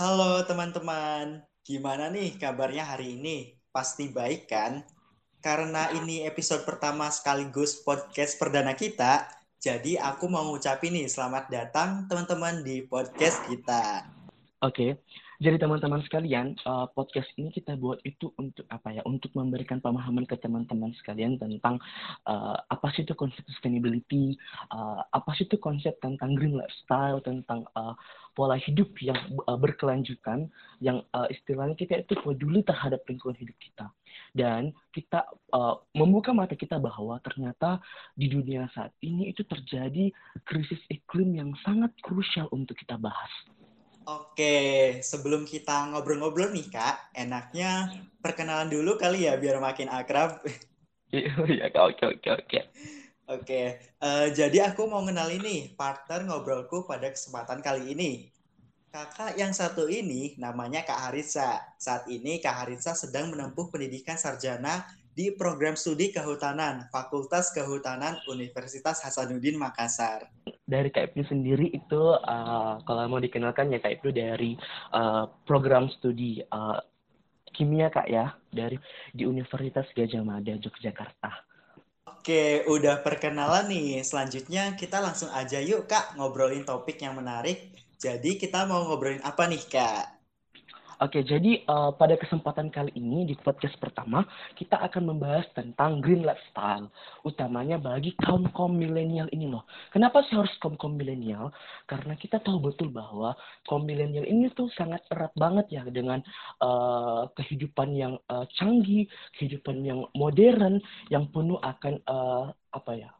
Halo teman-teman, gimana nih kabarnya hari ini? Pasti baik kan? Karena ini episode pertama sekaligus podcast perdana kita, jadi aku mau ngucapin nih selamat datang teman-teman di podcast kita. Oke, jadi teman-teman sekalian, uh, podcast ini kita buat itu untuk apa ya? Untuk memberikan pemahaman ke teman-teman sekalian tentang uh, apa sih itu konsep sustainability, uh, apa sih itu konsep tentang green lifestyle, tentang uh, pola hidup yang uh, berkelanjutan, yang uh, istilahnya kita itu peduli terhadap lingkungan hidup kita. Dan kita uh, membuka mata kita bahwa ternyata di dunia saat ini itu terjadi krisis iklim yang sangat krusial untuk kita bahas. Oke, sebelum kita ngobrol-ngobrol nih Kak, enaknya perkenalan dulu kali ya biar makin akrab. Iya, oke, oke, oke. Oke, uh, jadi aku mau kenal ini partner ngobrolku pada kesempatan kali ini. Kakak yang satu ini namanya Kak Harisa. Saat ini Kak Harisa sedang menempuh pendidikan sarjana di program studi kehutanan Fakultas Kehutanan Universitas Hasanuddin Makassar. Dari Kak Ibnu sendiri itu uh, kalau mau dikenalkan ya Kak Ibnu dari uh, program studi uh, kimia Kak ya dari di Universitas Gajah Mada Yogyakarta. Oke, udah perkenalan nih. Selanjutnya kita langsung aja yuk Kak ngobrolin topik yang menarik. Jadi kita mau ngobrolin apa nih Kak? Oke, jadi uh, pada kesempatan kali ini di podcast pertama kita akan membahas tentang green lifestyle, utamanya bagi kaum kaum milenial ini loh. Kenapa sih harus kaum kaum milenial? Karena kita tahu betul bahwa kaum milenial ini tuh sangat erat banget ya dengan uh, kehidupan yang uh, canggih, kehidupan yang modern, yang penuh akan uh, apa ya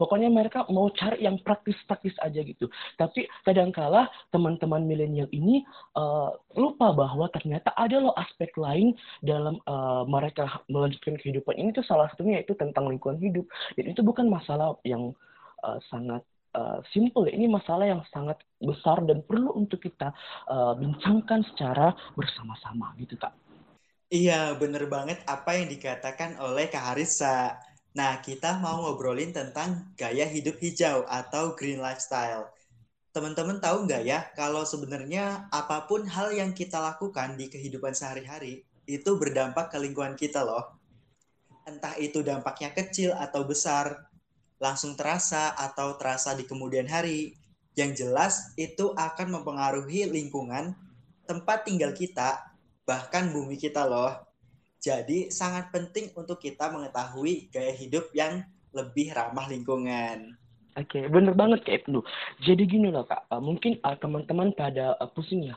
Pokoknya mereka mau cari yang praktis-praktis aja gitu. Tapi kadangkala teman-teman milenial ini uh, lupa bahwa ternyata ada loh aspek lain dalam uh, mereka melanjutkan kehidupan ini tuh salah satunya itu tentang lingkungan hidup. Dan itu bukan masalah yang uh, sangat uh, simple. Ini masalah yang sangat besar dan perlu untuk kita uh, bincangkan secara bersama-sama gitu kak. Iya, bener banget apa yang dikatakan oleh Kak Harisa Nah, kita mau ngobrolin tentang gaya hidup hijau atau green lifestyle. Teman-teman tahu nggak ya, kalau sebenarnya apa pun hal yang kita lakukan di kehidupan sehari-hari, itu berdampak ke lingkungan kita loh. Entah itu dampaknya kecil atau besar, langsung terasa atau terasa di kemudian hari. Yang jelas, itu akan mempengaruhi lingkungan, tempat tinggal kita, bahkan bumi kita loh. Jadi sangat penting untuk kita mengetahui gaya hidup yang lebih ramah lingkungan. Oke, okay, bener banget kayak itu. Jadi gini loh kak, uh, mungkin uh, teman-teman pada uh, pusing ya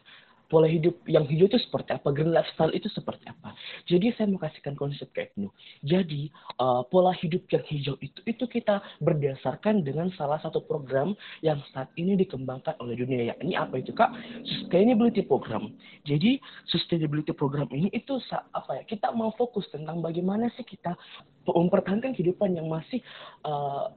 pola hidup yang hijau itu seperti apa, green lifestyle itu seperti apa. Jadi saya mau kasihkan konsep kayak Ibnu. Jadi uh, pola hidup yang hijau itu itu kita berdasarkan dengan salah satu program yang saat ini dikembangkan oleh dunia. Ya, ini apa itu kak? Sustainability program. Jadi sustainability program ini itu apa ya? Kita mau fokus tentang bagaimana sih kita mempertahankan kehidupan yang masih uh,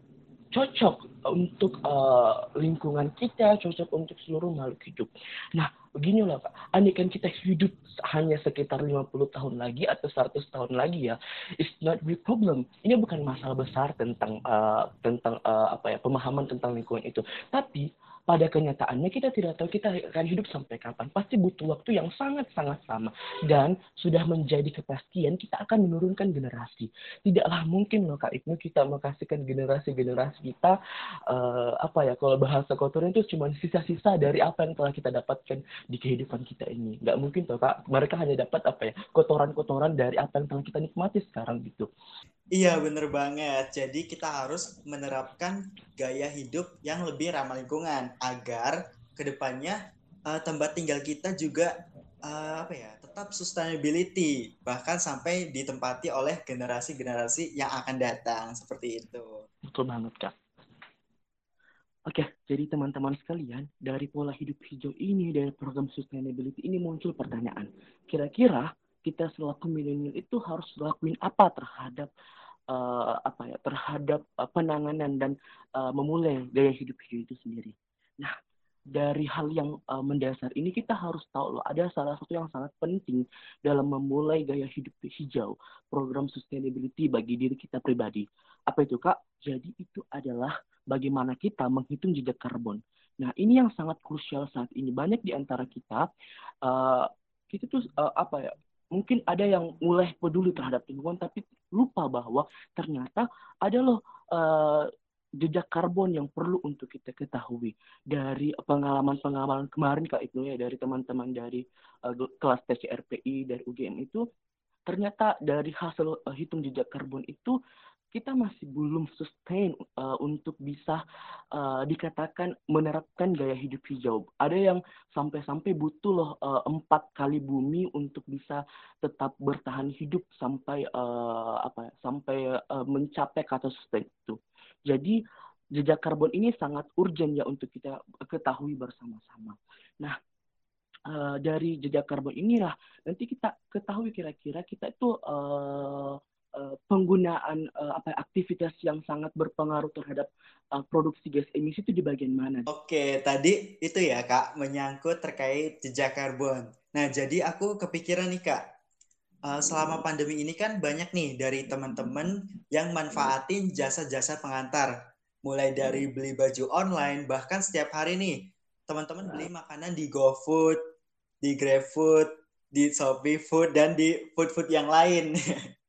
cocok untuk uh, lingkungan kita, cocok untuk seluruh makhluk hidup. Nah, begini lah Pak, andaikan kita hidup hanya sekitar 50 tahun lagi atau 100 tahun lagi ya, it's not big problem. Ini bukan masalah besar tentang uh, tentang uh, apa ya pemahaman tentang lingkungan itu. Tapi pada kenyataannya kita tidak tahu kita akan hidup sampai kapan. Pasti butuh waktu yang sangat-sangat lama. Dan sudah menjadi kepastian kita akan menurunkan generasi. Tidaklah mungkin loh Kak Ibnu kita mengkasihkan generasi-generasi kita, uh, apa ya, kalau bahasa kotornya itu cuma sisa-sisa dari apa yang telah kita dapatkan di kehidupan kita ini. Nggak mungkin tuh Kak, mereka hanya dapat apa ya, kotoran-kotoran dari apa yang telah kita nikmati sekarang gitu. Iya, bener banget. Jadi kita harus menerapkan gaya hidup yang lebih ramah lingkungan agar ke depannya uh, tempat tinggal kita juga uh, apa ya tetap sustainability bahkan sampai ditempati oleh generasi-generasi yang akan datang seperti itu. Betul banget kak. Oke, jadi teman-teman sekalian, dari pola hidup hijau ini, dari program sustainability ini muncul pertanyaan. Kira-kira kita selaku milenial itu harus lakuin apa terhadap uh, apa ya terhadap uh, penanganan dan uh, memulai gaya hidup hidup itu sendiri. Nah, dari hal yang uh, mendasar ini kita harus tahu loh ada salah satu yang sangat penting dalam memulai gaya hidup hijau program sustainability bagi diri kita pribadi apa itu kak jadi itu adalah bagaimana kita menghitung jejak karbon Nah, ini yang sangat krusial saat ini. Banyak di antara kita, uh, kita tuh uh, apa ya, mungkin ada yang mulai peduli terhadap lingkungan, tapi lupa bahwa ternyata ada loh uh, jejak karbon yang perlu untuk kita ketahui. Dari pengalaman-pengalaman kemarin Kak Ibnu ya dari teman-teman dari uh, kelas TCRPI dari UGM itu ternyata dari hasil uh, hitung jejak karbon itu kita masih belum sustain uh, untuk bisa uh, dikatakan menerapkan gaya hidup hijau. Ada yang sampai-sampai butuh loh uh, empat kali bumi untuk bisa tetap bertahan hidup sampai uh, apa ya, sampai uh, mencapai kata sustain itu. Jadi jejak karbon ini sangat urgent ya untuk kita ketahui bersama-sama. Nah, uh, dari jejak karbon inilah nanti kita ketahui kira-kira kita itu uh, Eh, penggunaan uh, apa aktivitas yang sangat berpengaruh terhadap uh, produksi gas emisi itu di bagian mana? Oke, tadi itu ya Kak menyangkut terkait jejak karbon. Nah, jadi aku kepikiran nih Kak, uh, selama pandemi ini kan banyak nih dari teman-teman yang manfaatin jasa-jasa pengantar. Mulai dari beli baju online, bahkan setiap hari nih, teman-teman beli makanan di GoFood, di GrabFood, di Shopee Food, dan di food-food yang lain.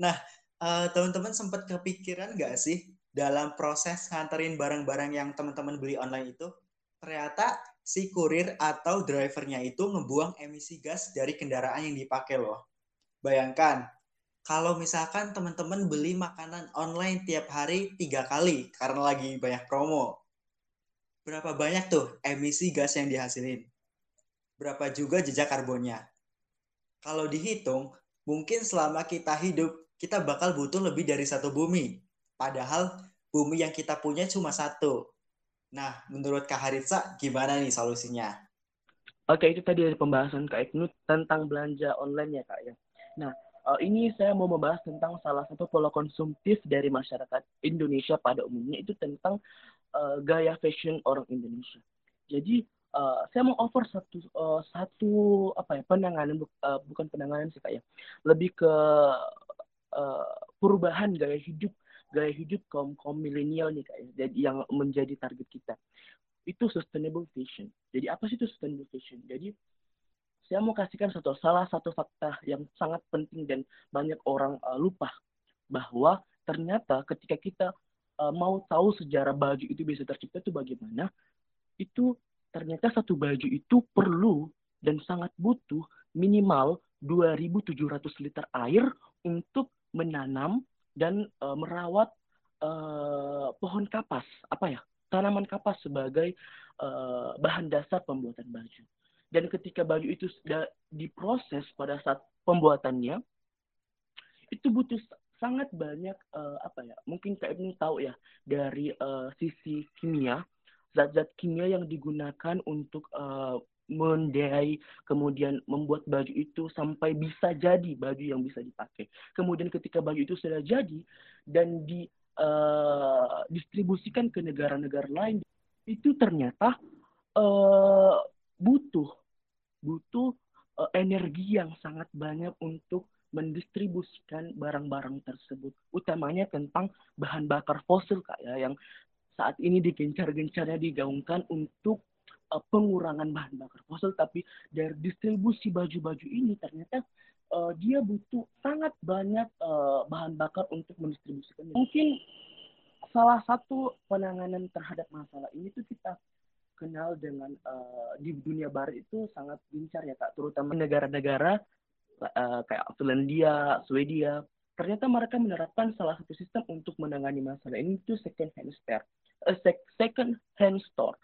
Nah, uh, teman-teman sempat kepikiran nggak sih dalam proses nganterin barang-barang yang teman-teman beli online itu, ternyata si kurir atau drivernya itu ngebuang emisi gas dari kendaraan yang dipakai loh. Bayangkan, kalau misalkan teman-teman beli makanan online tiap hari tiga kali karena lagi banyak promo, berapa banyak tuh emisi gas yang dihasilin? Berapa juga jejak karbonnya? Kalau dihitung, mungkin selama kita hidup kita bakal butuh lebih dari satu bumi. Padahal bumi yang kita punya cuma satu. Nah, menurut Kak Haritsa, gimana nih solusinya? Oke, itu tadi dari pembahasan Kak Ibnu tentang belanja online ya Kak ya. Nah, uh, ini saya mau membahas tentang salah satu pola konsumtif dari masyarakat Indonesia pada umumnya itu tentang uh, gaya fashion orang Indonesia. Jadi uh, saya mau offer satu uh, satu apa ya penanganan uh, bukan penanganan sih kak ya, lebih ke uh, perubahan gaya hidup gaya hidup kaum kaum milenial nih kak ya, jadi yang menjadi target kita itu sustainable fashion. Jadi apa sih itu sustainable fashion? Jadi saya mau kasihkan satu salah satu fakta yang sangat penting dan banyak orang uh, lupa bahwa ternyata ketika kita uh, mau tahu sejarah baju itu bisa tercipta itu bagaimana, itu ternyata satu baju itu perlu dan sangat butuh minimal 2.700 liter air untuk menanam dan uh, merawat uh, pohon kapas. Apa ya? Tanaman kapas sebagai uh, bahan dasar pembuatan baju. Dan ketika baju itu sudah diproses pada saat pembuatannya itu butuh sangat banyak uh, apa ya? Mungkin kayak ini tahu ya dari uh, sisi kimia zat-zat kimia yang digunakan untuk uh, mendai kemudian membuat baju itu sampai bisa jadi baju yang bisa dipakai. Kemudian ketika baju itu sudah jadi dan di uh, distribusikan ke negara-negara lain itu ternyata uh, butuh butuh uh, energi yang sangat banyak untuk mendistribusikan barang-barang tersebut, utamanya tentang bahan bakar fosil kak ya yang saat ini digencar-gencarnya digaungkan untuk uh, pengurangan bahan bakar fosil, tapi dari distribusi baju-baju ini ternyata uh, dia butuh sangat banyak uh, bahan bakar untuk mendistribusikannya. Mungkin salah satu penanganan terhadap masalah ini tuh kita kenal dengan uh, di dunia barat itu sangat gencar ya kak, terutama negara-negara uh, kayak Finlandia, Swedia. Ternyata mereka menerapkan salah satu sistem untuk menangani masalah ini itu second hand store, uh, second hand store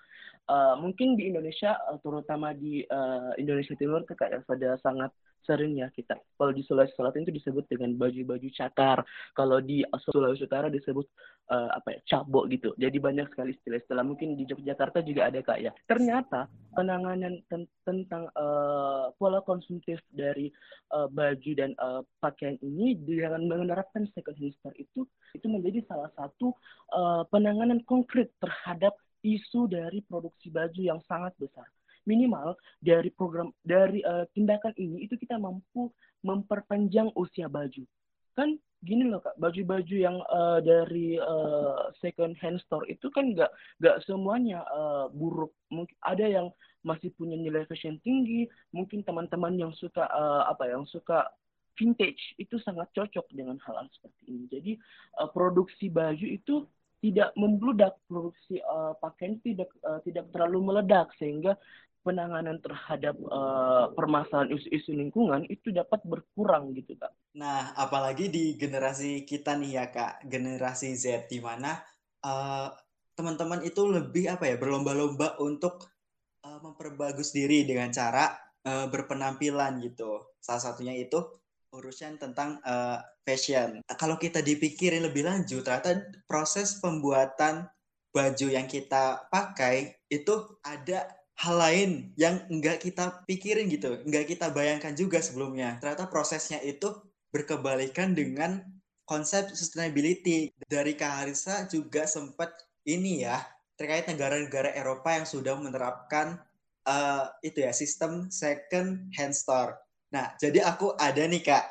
uh, mungkin di Indonesia uh, terutama di uh, Indonesia Timur kayak pada sangat sering ya kita kalau di Sulawesi Selatan itu disebut dengan baju-baju cakar kalau di Sulawesi Utara disebut uh, apa ya cabok gitu. Jadi banyak sekali istilah-istilah. Mungkin di Yogyakarta juga ada kak ya. Ternyata penanganan ten tentang uh, pola konsumtif dari uh, baju dan uh, pakaian ini dengan menerapkan second hand itu itu menjadi salah satu uh, penanganan konkret terhadap isu dari produksi baju yang sangat besar. Minimal dari program dari uh, tindakan ini itu kita mampu memperpanjang usia baju. Kan gini loh kak baju-baju yang uh, dari uh, second hand store itu kan nggak nggak semuanya uh, buruk mungkin ada yang masih punya nilai fashion tinggi mungkin teman-teman yang suka uh, apa yang suka vintage itu sangat cocok dengan hal-hal seperti ini jadi uh, produksi baju itu tidak membludak produksi uh, pakaian tidak uh, tidak terlalu meledak sehingga penanganan terhadap uh, permasalahan isu-isu lingkungan itu dapat berkurang gitu kak. Nah apalagi di generasi kita nih ya kak generasi Z di mana uh, teman-teman itu lebih apa ya berlomba-lomba untuk uh, memperbagus diri dengan cara uh, berpenampilan gitu. Salah satunya itu urusan tentang uh, fashion. Kalau kita dipikirin lebih lanjut, ternyata proses pembuatan baju yang kita pakai itu ada hal lain yang enggak kita pikirin gitu, enggak kita bayangkan juga sebelumnya. Ternyata prosesnya itu berkebalikan dengan konsep sustainability. Dari Kak Harisa juga sempat ini ya, terkait negara-negara Eropa yang sudah menerapkan uh, itu ya sistem second hand store. Nah, jadi aku ada nih Kak,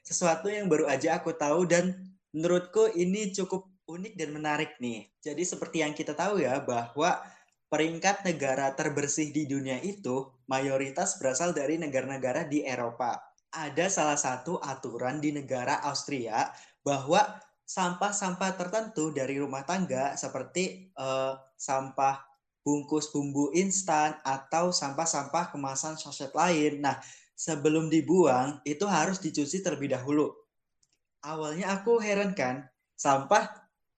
sesuatu yang baru aja aku tahu dan menurutku ini cukup unik dan menarik nih. Jadi seperti yang kita tahu ya bahwa peringkat negara terbersih di dunia itu mayoritas berasal dari negara-negara di Eropa. Ada salah satu aturan di negara Austria bahwa sampah-sampah tertentu dari rumah tangga seperti uh, sampah bungkus bumbu instan atau sampah-sampah kemasan sachet lain. Nah, sebelum dibuang itu harus dicuci terlebih dahulu. Awalnya aku heran kan, sampah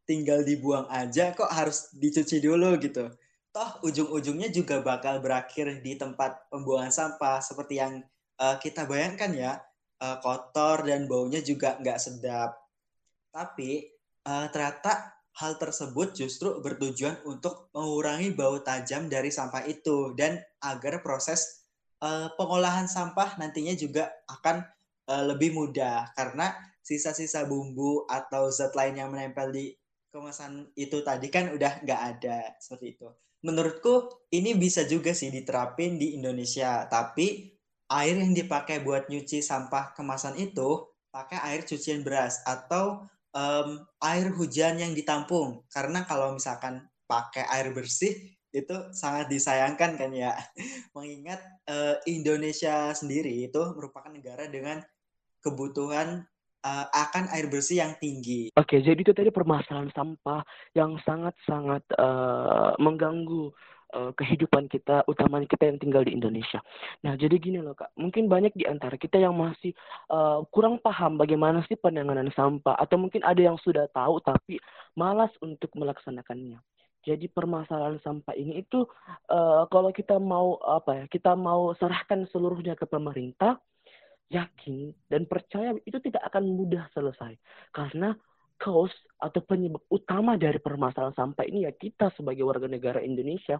tinggal dibuang aja kok harus dicuci dulu gitu toh ujung-ujungnya juga bakal berakhir di tempat pembuangan sampah seperti yang uh, kita bayangkan ya uh, kotor dan baunya juga nggak sedap. Tapi uh, ternyata hal tersebut justru bertujuan untuk mengurangi bau tajam dari sampah itu dan agar proses uh, pengolahan sampah nantinya juga akan uh, lebih mudah karena sisa-sisa bumbu atau zat lain yang menempel di kemasan itu tadi kan udah nggak ada seperti itu menurutku ini bisa juga sih diterapin di Indonesia. Tapi air yang dipakai buat nyuci sampah kemasan itu pakai air cucian beras atau um, air hujan yang ditampung. Karena kalau misalkan pakai air bersih itu sangat disayangkan kan ya. Mengingat uh, Indonesia sendiri itu merupakan negara dengan kebutuhan uh, akan air bersih yang tinggi. Oke, jadi itu tadi permasalahan sampah yang sangat-sangat uh, mengganggu uh, kehidupan kita, utamanya kita yang tinggal di Indonesia. Nah, jadi gini loh kak, mungkin banyak di antara kita yang masih uh, kurang paham bagaimana sih penanganan sampah, atau mungkin ada yang sudah tahu tapi malas untuk melaksanakannya. Jadi permasalahan sampah ini itu uh, kalau kita mau apa ya, kita mau serahkan seluruhnya ke pemerintah, yakin dan percaya itu tidak akan mudah selesai karena cause atau penyebab utama dari permasalahan sampah ini ya kita sebagai warga negara Indonesia.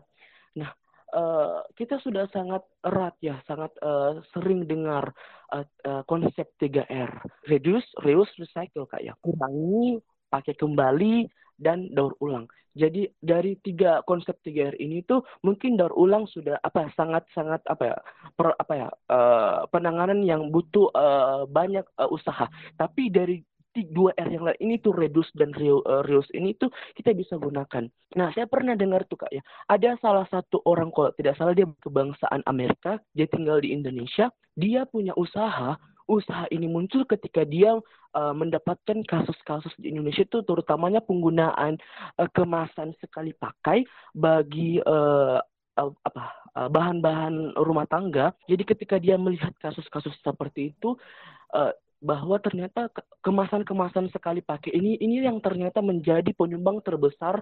Nah, uh, kita sudah sangat erat ya, sangat uh, sering dengar uh, uh, konsep 3R. Reduce, reuse, recycle kayak ya. Kurangi, pakai kembali, dan daur ulang. Jadi dari tiga konsep tiga R ini tuh mungkin daur ulang sudah apa sangat sangat apa ya per, apa ya uh, penanganan yang butuh uh, banyak uh, usaha. Tapi dari dua R yang lain ini tuh reduce dan reuse ini tuh kita bisa gunakan. Nah, saya pernah dengar tuh Kak ya, ada salah satu orang kalau tidak salah dia kebangsaan Amerika, dia tinggal di Indonesia, dia punya usaha usaha ini muncul ketika dia uh, mendapatkan kasus-kasus di Indonesia itu terutamanya penggunaan uh, kemasan sekali pakai bagi uh, apa bahan-bahan rumah tangga. Jadi ketika dia melihat kasus-kasus seperti itu bahwa ternyata kemasan-kemasan sekali pakai ini ini yang ternyata menjadi penyumbang terbesar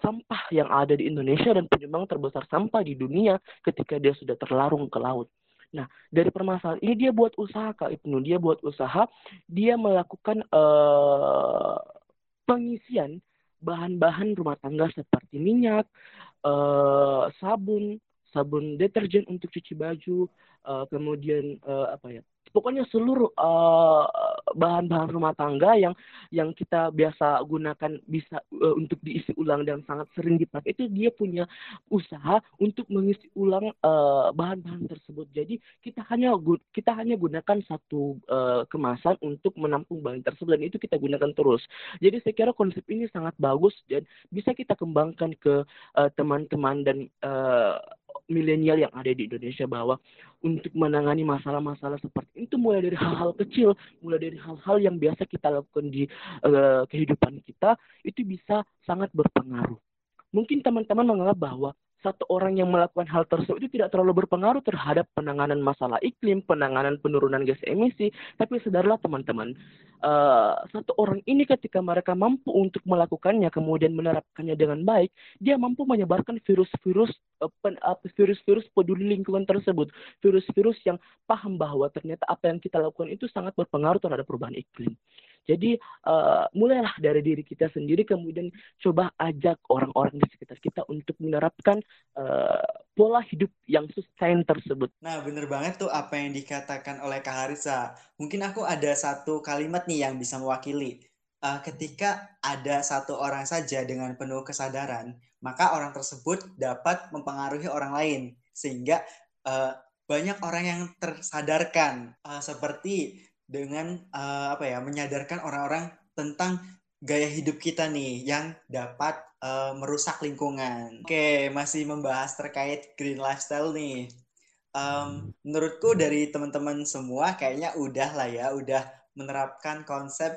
sampah yang ada di Indonesia dan penyumbang terbesar sampah di dunia ketika dia sudah terlarung ke laut. Nah, dari permasalahan ini dia buat usaha Kak Ibnu, dia buat usaha, dia melakukan uh, pengisian bahan-bahan rumah tangga seperti minyak, uh, sabun, sabun deterjen untuk cuci baju, uh, kemudian uh, apa ya, pokoknya seluruh uh, bahan-bahan rumah tangga yang yang kita biasa gunakan bisa uh, untuk diisi ulang dan sangat sering dipakai itu dia punya usaha untuk mengisi ulang bahan-bahan uh, tersebut. Jadi kita hanya kita hanya gunakan satu uh, kemasan untuk menampung bahan tersebut dan itu kita gunakan terus. Jadi saya kira konsep ini sangat bagus dan bisa kita kembangkan ke teman-teman uh, dan uh, milenial yang ada di Indonesia bahwa untuk menangani masalah-masalah seperti itu mulai dari hal-hal kecil, mulai dari hal-hal yang biasa kita lakukan di uh, kehidupan kita itu bisa sangat berpengaruh. Mungkin teman-teman menganggap bahwa satu orang yang melakukan hal tersebut itu tidak terlalu berpengaruh terhadap penanganan masalah iklim, penanganan penurunan gas emisi. Tapi sadarlah teman-teman, uh, satu orang ini ketika mereka mampu untuk melakukannya, kemudian menerapkannya dengan baik, dia mampu menyebarkan virus-virus uh, virus-virus peduli lingkungan tersebut, virus-virus yang paham bahwa ternyata apa yang kita lakukan itu sangat berpengaruh terhadap perubahan iklim. Jadi uh, mulailah dari diri kita sendiri, kemudian coba ajak orang-orang di sekitar kita untuk menerapkan uh, pola hidup yang sustain tersebut. Nah, bener banget tuh apa yang dikatakan oleh Kak Harisa. Mungkin aku ada satu kalimat nih yang bisa mewakili. Uh, ketika ada satu orang saja dengan penuh kesadaran, maka orang tersebut dapat mempengaruhi orang lain. Sehingga uh, banyak orang yang tersadarkan. Uh, seperti dengan uh, apa ya menyadarkan orang-orang tentang gaya hidup kita nih yang dapat uh, merusak lingkungan. Oke, masih membahas terkait green lifestyle nih. Um, menurutku dari teman-teman semua kayaknya udah lah ya, udah menerapkan konsep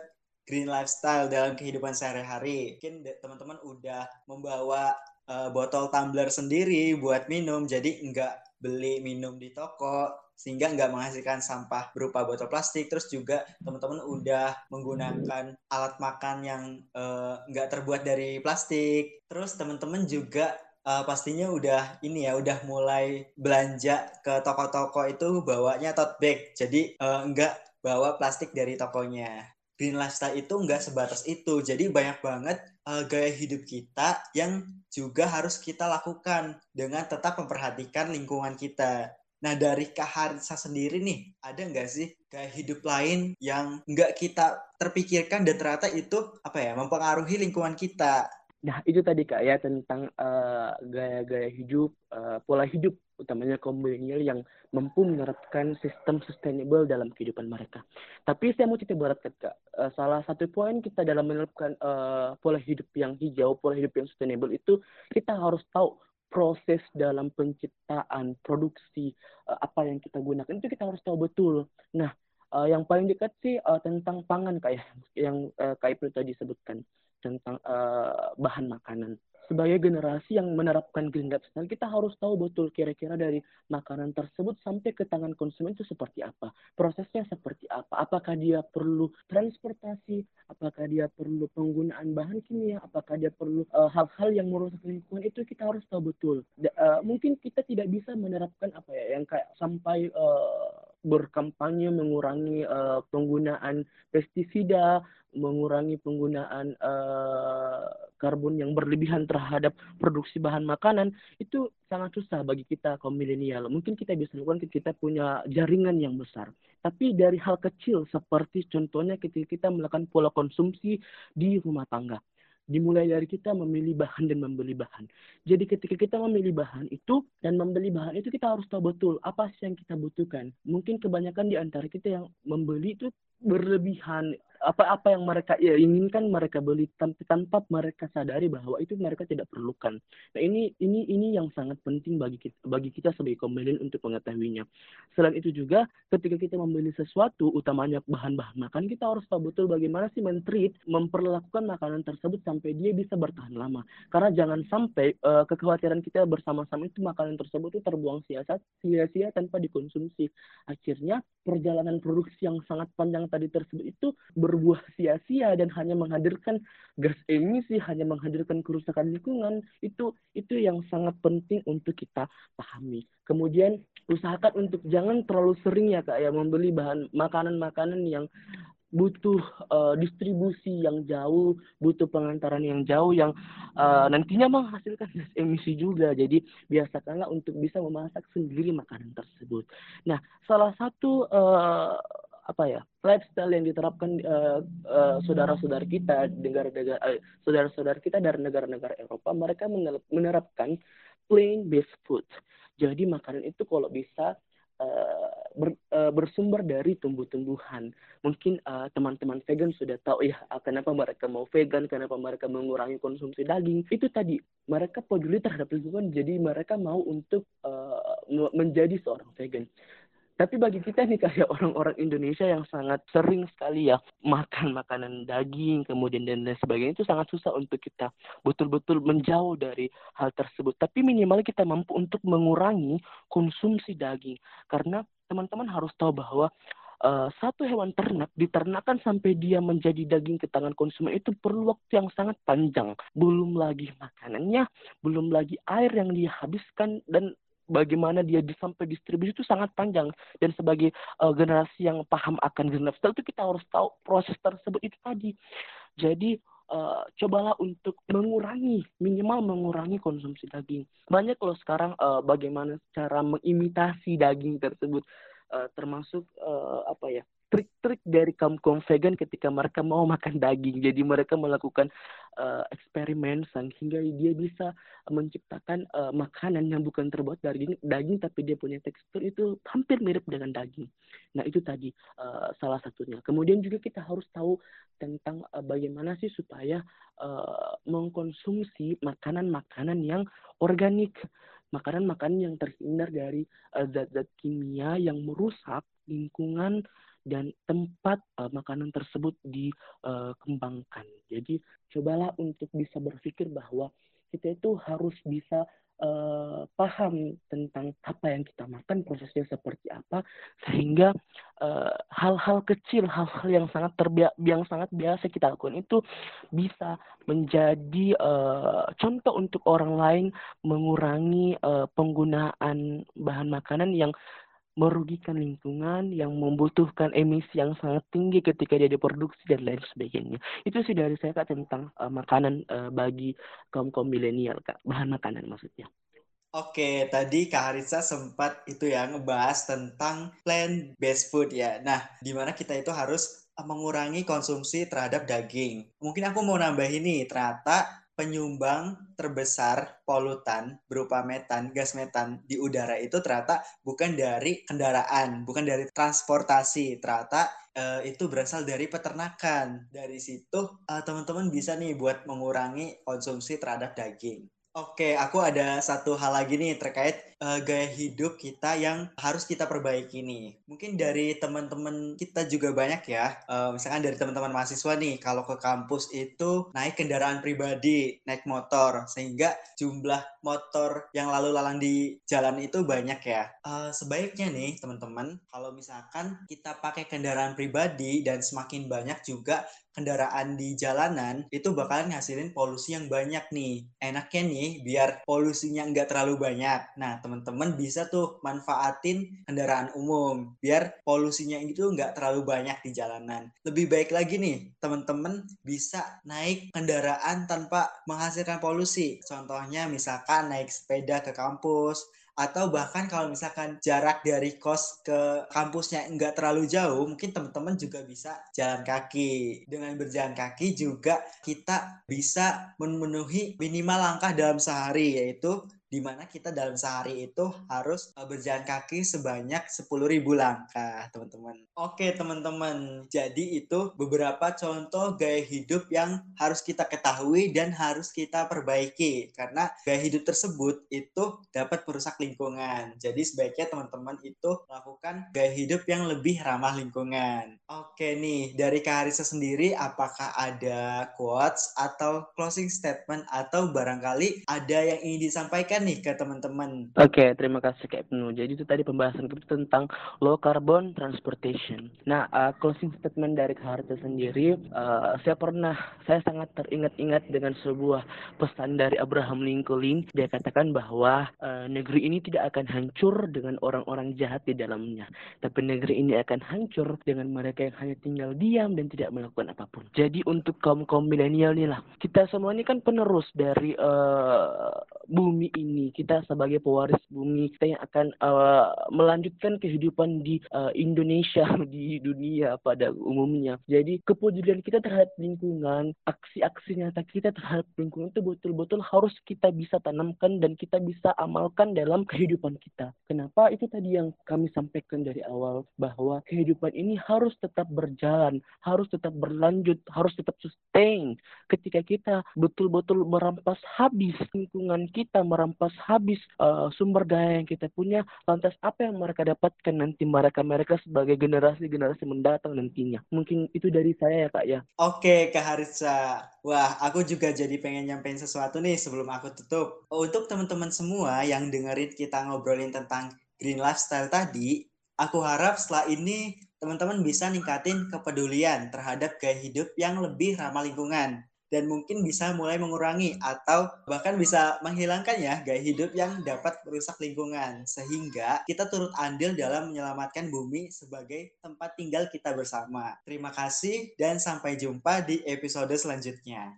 green lifestyle dalam kehidupan sehari-hari. Mungkin teman-teman udah membawa uh, botol tumbler sendiri buat minum, jadi nggak beli minum di toko, sehingga nggak menghasilkan sampah berupa botol plastik. Terus juga teman-teman udah menggunakan alat makan yang uh, nggak terbuat dari plastik. Terus teman-teman juga uh, pastinya udah ini ya udah mulai belanja ke toko-toko itu bawanya tote bag. Jadi uh, nggak bawa plastik dari tokonya. Green lifestyle itu nggak sebatas itu. Jadi banyak banget uh, gaya hidup kita yang juga harus kita lakukan dengan tetap memperhatikan lingkungan kita Nah dari Kak Harisa sendiri nih, ada nggak sih gaya hidup lain yang nggak kita terpikirkan dan ternyata itu apa ya mempengaruhi lingkungan kita? Nah itu tadi Kak ya tentang uh, gaya-gaya hidup, uh, pola hidup utamanya kaum milenial yang mampu menerapkan sistem sustainable dalam kehidupan mereka. Tapi saya mau cerita berat Kak, uh, salah satu poin kita dalam menerapkan uh, pola hidup yang hijau, pola hidup yang sustainable itu kita harus tahu proses dalam penciptaan produksi uh, apa yang kita gunakan itu kita harus tahu betul. Nah, uh, yang paling dekat sih uh, tentang pangan kayak yang uh, Kak Ipul tadi sebutkan tentang uh, bahan makanan sebagai generasi yang menerapkan green lifestyle, kita harus tahu betul kira-kira dari makanan tersebut sampai ke tangan konsumen itu seperti apa. Prosesnya seperti apa. Apakah dia perlu transportasi, apakah dia perlu penggunaan bahan kimia, apakah dia perlu eh, hal-hal uh, yang merusak lingkungan itu kita harus tahu betul. Uh, mungkin kita tidak bisa menerapkan apa ya yang kayak sampai uh, berkampanye mengurangi uh, penggunaan pestisida, mengurangi penggunaan uh, karbon yang berlebihan terhadap produksi bahan makanan itu sangat susah bagi kita kaum milenial. Mungkin kita bisa lakukan kita punya jaringan yang besar. Tapi dari hal kecil seperti contohnya ketika kita melakukan pola konsumsi di rumah tangga dimulai dari kita memilih bahan dan membeli bahan. Jadi ketika kita memilih bahan itu dan membeli bahan itu kita harus tahu betul apa sih yang kita butuhkan. Mungkin kebanyakan di antara kita yang membeli itu berlebihan apa-apa yang mereka ya, inginkan mereka beli tanpa, tanpa mereka sadari bahwa itu mereka tidak perlukan. Nah ini ini ini yang sangat penting bagi kita bagi kita sebagai komedian untuk mengetahuinya. Selain itu juga ketika kita membeli sesuatu utamanya bahan-bahan makan kita harus tahu betul bagaimana sih mentreat memperlakukan makanan tersebut sampai dia bisa bertahan lama. Karena jangan sampai uh, kekhawatiran kita bersama-sama itu makanan tersebut itu terbuang sia-sia tanpa dikonsumsi. Akhirnya perjalanan produksi yang sangat panjang tadi tersebut itu ber berbuah sia-sia dan hanya menghadirkan gas emisi, hanya menghadirkan kerusakan lingkungan, itu itu yang sangat penting untuk kita pahami. Kemudian usahakan untuk jangan terlalu sering ya kak ya membeli bahan makanan-makanan yang butuh uh, distribusi yang jauh, butuh pengantaran yang jauh yang uh, nantinya menghasilkan gas emisi juga. Jadi biasakanlah untuk bisa memasak sendiri makanan tersebut. Nah, salah satu uh, apa ya lifestyle yang diterapkan uh, uh, saudara-saudara kita negara-negara uh, saudara-saudara kita dari negara-negara Eropa mereka menerapkan plain based food jadi makanan itu kalau bisa uh, ber, uh, bersumber dari tumbuh-tumbuhan. Mungkin uh, teman-teman vegan sudah tahu ya kenapa mereka mau vegan, kenapa mereka mengurangi konsumsi daging. Itu tadi mereka peduli terhadap lingkungan, jadi mereka mau untuk uh, menjadi seorang vegan. Tapi bagi kita nih kayak orang-orang Indonesia yang sangat sering sekali ya makan makanan daging kemudian dan lain sebagainya itu sangat susah untuk kita betul-betul menjauh dari hal tersebut. Tapi minimal kita mampu untuk mengurangi konsumsi daging karena teman-teman harus tahu bahwa uh, satu hewan ternak diternakan sampai dia menjadi daging ke tangan konsumen itu perlu waktu yang sangat panjang. Belum lagi makanannya, belum lagi air yang dia habiskan dan bagaimana dia sampai distribusi itu sangat panjang. Dan sebagai uh, generasi yang paham akan green itu kita harus tahu proses tersebut itu tadi. Jadi uh, cobalah untuk mengurangi minimal mengurangi konsumsi daging. Banyak kalau sekarang uh, bagaimana cara mengimitasi daging tersebut. Uh, termasuk uh, apa ya trik-trik dari kaum kaum vegan ketika mereka mau makan daging. Jadi mereka melakukan uh, eksperimen sehingga dia bisa menciptakan uh, makanan yang bukan terbuat dari daging, daging tapi dia punya tekstur itu hampir mirip dengan daging. Nah itu tadi uh, salah satunya. Kemudian juga kita harus tahu tentang uh, bagaimana sih supaya uh, mengkonsumsi makanan-makanan yang organik makanan-makanan yang terhindar dari zat-zat uh, kimia yang merusak lingkungan dan tempat uh, makanan tersebut dikembangkan. Uh, Jadi cobalah untuk bisa berpikir bahwa kita itu harus bisa uh, paham tentang apa yang kita makan, prosesnya seperti apa, sehingga hal-hal uh, kecil, hal-hal yang sangat terbiak, yang sangat biasa kita lakukan itu bisa menjadi uh, contoh untuk orang lain mengurangi uh, penggunaan bahan makanan yang merugikan lingkungan, yang membutuhkan emisi yang sangat tinggi ketika dia diproduksi dan lain sebagainya. Itu sih dari saya kak tentang uh, makanan uh, bagi kaum kaum milenial kak, bahan makanan maksudnya. Oke, tadi Kak Harisa sempat itu ya ngebahas tentang plant based food ya. Nah, di mana kita itu harus mengurangi konsumsi terhadap daging. Mungkin aku mau nambah ini, ternyata penyumbang terbesar polutan berupa metan, gas metan di udara itu ternyata bukan dari kendaraan, bukan dari transportasi, ternyata uh, itu berasal dari peternakan. Dari situ uh, teman-teman bisa nih buat mengurangi konsumsi terhadap daging. Oke, aku ada satu hal lagi nih terkait uh, gaya hidup kita yang harus kita perbaiki nih. Mungkin dari teman-teman kita juga banyak ya. Uh, misalkan dari teman-teman mahasiswa nih, kalau ke kampus itu naik kendaraan pribadi, naik motor, sehingga jumlah motor yang lalu lalang di jalan itu banyak ya. Uh, sebaiknya nih teman-teman, kalau misalkan kita pakai kendaraan pribadi dan semakin banyak juga kendaraan di jalanan itu bakalan ngasilin polusi yang banyak nih. Enaknya nih biar polusinya nggak terlalu banyak. Nah teman-teman bisa tuh manfaatin kendaraan umum biar polusinya itu nggak terlalu banyak di jalanan. Lebih baik lagi nih teman-teman bisa naik kendaraan tanpa menghasilkan polusi. Contohnya misalkan naik sepeda ke kampus atau bahkan kalau misalkan jarak dari kos ke kampusnya nggak terlalu jauh, mungkin teman-teman juga bisa jalan kaki. Dengan berjalan kaki juga kita bisa memenuhi minimal langkah dalam sehari, yaitu di mana kita dalam sehari itu harus uh, berjalan kaki sebanyak 10.000 langkah, teman-teman. Oke, teman-teman. Jadi itu beberapa contoh gaya hidup yang harus kita ketahui dan harus kita perbaiki karena gaya hidup tersebut itu dapat merusak lingkungan. Jadi sebaiknya teman-teman itu melakukan gaya hidup yang lebih ramah lingkungan. Oke nih, dari Kak sendiri apakah ada quotes atau closing statement atau barangkali ada yang ingin disampaikan nih ke teman-teman. Oke, terima kasih Kak Ibnu. Jadi itu tadi pembahasan kita tentang low carbon transportation. Nah, uh, closing statement dari Harta sendiri, uh, saya pernah, saya sangat teringat-ingat dengan sebuah pesan dari Abraham Lincoln. Dia katakan bahwa uh, negeri ini tidak akan hancur dengan orang-orang jahat di dalamnya, tapi negeri ini akan hancur dengan mereka yang hanya tinggal diam dan tidak melakukan apa pun. Jadi untuk kaum kaum milenial nih lah, kita semua ini kan penerus dari uh, bumi ini. Kita sebagai pewaris bumi, kita yang akan uh, melanjutkan kehidupan di uh, Indonesia, di dunia pada umumnya. Jadi kepedulian kita terhadap lingkungan, aksi-aksi nyata kita terhadap lingkungan itu betul-betul harus kita bisa tanamkan dan kita bisa amalkan dalam kehidupan kita. Kenapa? Itu tadi yang kami sampaikan dari awal bahwa kehidupan ini harus tetap berjalan, harus tetap berlanjut, harus tetap sustain. Ketika kita betul-betul merampas habis lingkungan kita merampas habis uh, sumber daya yang kita punya, lantas apa yang mereka dapatkan nanti mereka-mereka sebagai generasi-generasi mendatang nantinya? Mungkin itu dari saya ya Kak ya. Oke Kak Haritsa. Wah, aku juga jadi pengen nyampein sesuatu nih sebelum aku tutup. Untuk teman-teman semua yang dengerin kita ngobrolin tentang green lifestyle tadi, aku harap setelah ini teman-teman bisa ningkatin kepedulian terhadap gaya hidup yang lebih ramah lingkungan dan mungkin bisa mulai mengurangi atau bahkan bisa menghilangkan ya gaya hidup yang dapat merusak lingkungan sehingga kita turut andil dalam menyelamatkan bumi sebagai tempat tinggal kita bersama. Terima kasih dan sampai jumpa di episode selanjutnya.